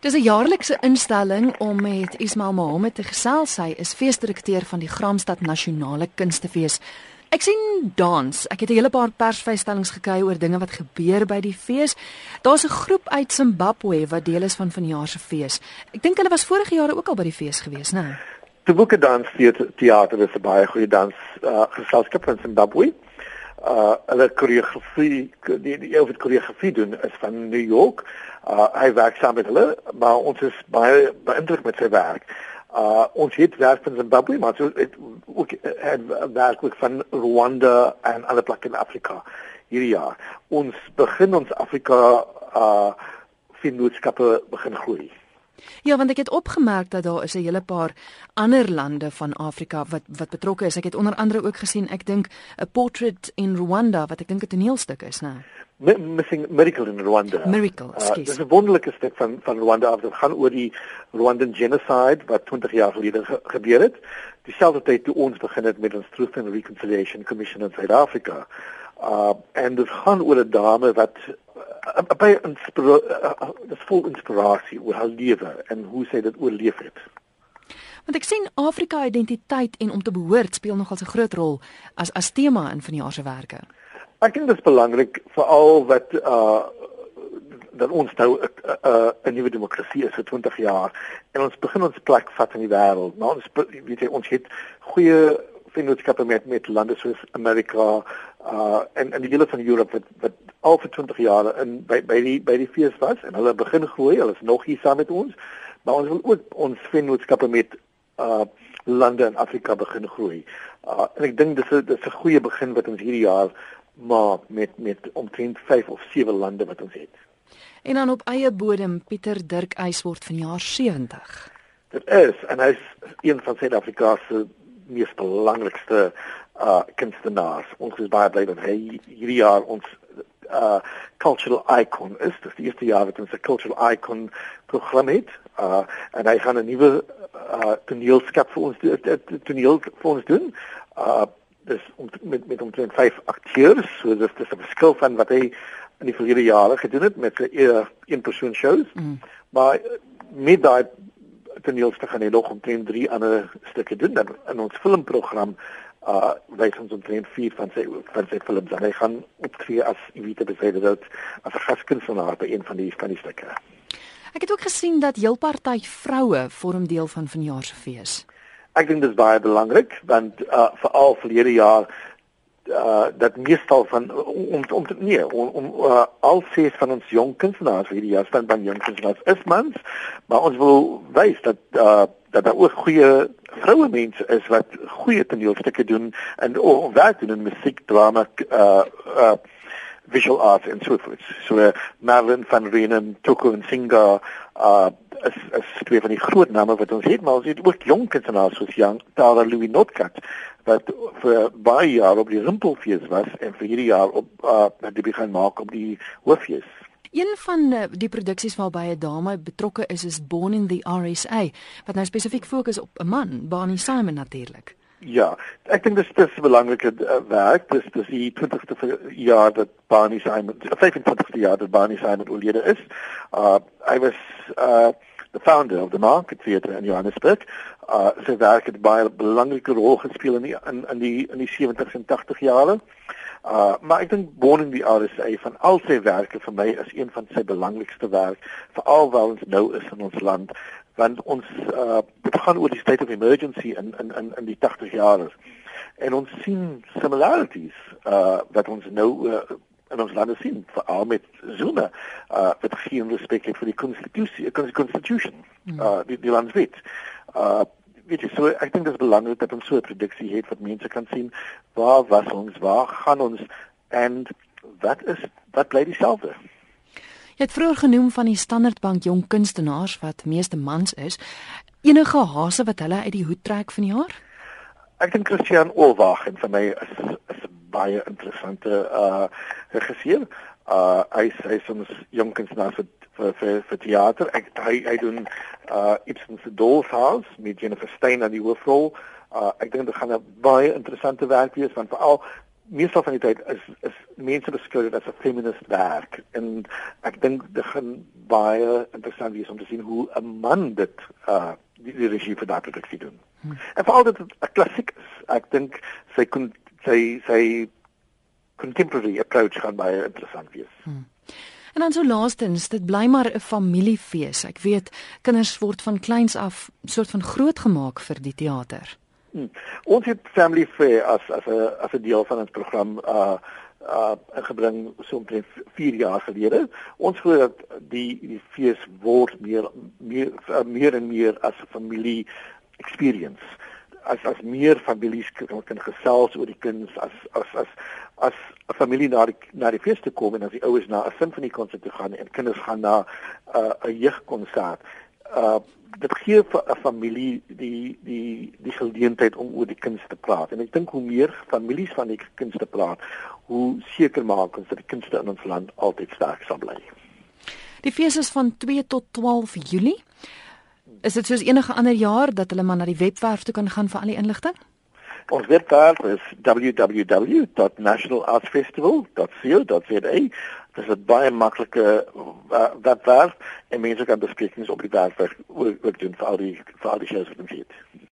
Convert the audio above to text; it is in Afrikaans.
Dis 'n jaarlikse instelling om met Ismail Mohammed te gesels. Hy is feesdirekteur van die Gramstad Nasionale Kunstefees. Ek sien dans. Ek het 'n hele paar persvrystellings gekry oor dinge wat gebeur by die fees. Daar's 'n groep uit Zimbabwe wat deel is van vanjaar se fees. Ek dink hulle was vorige jare ook al by die fees gewees, né? Die Boeke Dans Theater is 'n baie goeie dans uh, geselskap van Zimbabwe. Uh hulle koreografie die die ou wat koreografie doen is van New York. Uh hy werk saam met hulle, maar ons is baie beïndruk met sy werk. Uh ons het werk van Zimbabwe, maar so het ook het werk ook van Rwanda en ander plekke in Afrika hierdie jaar. Ons begin ons Afrika uh vennootskappe begin groei. Ja, want ek het opgemerk dat daar is 'n hele paar ander lande van Afrika wat wat betrokke is. Ek het onder andere ook gesien, ek dink 'n portrait in Rwanda wat ek dink 'n toneelstuk is, né? Missing Miracle in Rwanda. Miracle, uh, Dit is 'n wonderlike stuk van van Rwanda af. Dit gaan oor die Rwandan genocide wat 20 jaar gelede ge gebeur het. Dieselfde tyd toe ons begin het met ons Truth and Reconciliation Commission in Suid-Afrika. Uh en dit gaan oor 'n dame wat baie inspirasie dis vol inspirasie oor haar lewe en hoe sy dit oorleef het. Want ek sien Afrika identiteit en om te behoort speel nogal 'n groot rol as as tema in vanjaar se werke. Ek dink dit is belangrik veral wat uh dat ons nou 'n uh, 'n nuwe demokrasie is vir 20 jaar en ons begin ons plek vat in die wêreld. Nou ons weet jy ons het goeie vennootskappe met met lande soos Amerika uh en en die hele van Europa wat wat al vir 20 jaar in by by die by die fees was en hulle begin groei. Hulle is nog hier saam met ons. Maar ons wil ook ons vennootskappe met uh lande in Afrika begin groei. Uh en ek dink dis 'n dis 'n goeie begin wat ons hierdie jaar maak met met omtrent 5 of 7 lande wat ons het. En dan op eie bodem Pieter Dirk Eis word vanjaar 70. Dit is en hy's een van Suid-Afrika se mees belangrikste uh kunstenaars. Ons is baie bly dat hy hierdie jaar ons uh cultural icon is. Dit is die eerste jaar wat ons 'n cultural icon program het. Uh en hy gaan 'n nuwe uh toneelskap vir ons toneel vir ons doen. Uh dis om met met omtrent 5 akteurs. So dis dis 'n verskil van wat hy in die vorige jare gedoen het met sy een persoon shows. Mm. Maar met daai toneelstuk gaan hy nog omtrent 3 ander stukke doen dan in ons filmprogram uh wys ons omtrent 4 van sy van sy films en hy gaan optree as invite beseide dat as 'n gaskunstenaar by een van die van die stukke. Ek het ook gesien dat heel party vroue vorm deel van vanjaar se fees. Ek dink dit is baie belangrik want uh veral verlede jaar uh dat meestal van om om nee om, om uh, al ses van ons jong kunstenaars hierdie jaar staan by jong kunstenaars is mans maar ons wil wys dat uh dat daar ook goeie vroue mense is wat goeie toneelstukke doen en of werk doen in musiek, drama, uh uh visual art en so voort. So uh, Marvin van Reenen, Toko en Singa uh is is twee van die groot name wat ons het, maar ons het ook jong kunstenaars soos Jan Tara Louis Notkat wat vir baie jare op die Rimpelfees was en vir hierdie jaar op uh die begin maak op die Hooffees. Een van eh, die produksies waarby 'n dame betrokke is is Born in the RSA wat nou spesifiek fokus op 'n man, Barney Simon natuurlik. Ja, ek dink dis dis 'n belangrike uh, werk. Dis dis die 20ste jaar dat Barney Simon, 25ste jaar dat Barney Simon oorlede is. Uh was uh the founder of the Market Theatre in Johannesburg. Uh sy werk het baie belangrike rol gespeel in die in in die in die 70s en 80 jare. Uh maar ek dink Born in the RSA van al sy werke vir my is een van sy belangrikste werk veral waar ons nou is in ons land want ons uh gaan oor die state of emergency in in in in die 80 jare. En ons sien similarities uh wat ons nou uh, in ons lande sien veral met Zuma uh wat geen respek het vir die konstitusie constitution hmm. uh die die landswet. Uh weet jy so ek dink dit is belangrik dat ons so 'n produksie het wat mense kan sien waar was ons waar gaan ons en wat is wat bly dieselfde Jy het vroeër genoem van die Standardbank jong kunstenaars wat meeste mans is enige hase wat hulle uit die hoed trek van die jaar Ek dink Christian Olwag en vir my is is 'n baie interessante uh regisseur uh hy is ons jong kunstenaars wat vir vir vir teater. Ek hy hy doen uh Ibsen se Dollhouse met Jennifer Stein aan die hoofrol. Uh ek dink dit gaan 'n baie interessante werk wees want veral meestal van die tyd is is mense beskou dit as 'n feminist werk en ek dink dit gaan baie interessant wees om te sien hoe 'n man dit uh die, die regie vir daardie produksie doen. Hmm. En veral dit 'n klassiek is. Ek dink sy kon sy sy contemporary approach gaan baie interessant wees. Hmm. En dan so laastens, dit bly maar 'n familiefees. Ek weet kinders word van kleins af soort van grootgemaak vir die teater. Hmm. Ons het family fair as as 'n as 'n deel van ons program uh uh gebring so omtrent 4 jaar gelede. Ons glo dat die die fees word meer meer uh, meer en meer as 'n familie experience as as meer families kan, kan gesels oor die kinders as as as as 'n familie na die na die fees te kom en as die ouers na 'n simfoniekonsert toe gaan en kinders gaan na 'n uh, jeugkonsert. Uh dit gee vir 'n familie die die die geleentheid om oor die kinders te praat. En ek dink hoe meer families van die kinders te praat, hoe seker maak ons dat die kinders in ons land altyd sterk sal bly. Die fees is van 2 tot 12 Julie. Is dit soos enige ander jaar dat hulle maar na die webwerf toe kan gaan vir al die inligting? Ons webwerf is www.nationalartsfestival.co.za. Dit is 'n baie maklike uh, webwerf en mense kan besprekings op die webwerf ook doen vir al die vir die shows wat het.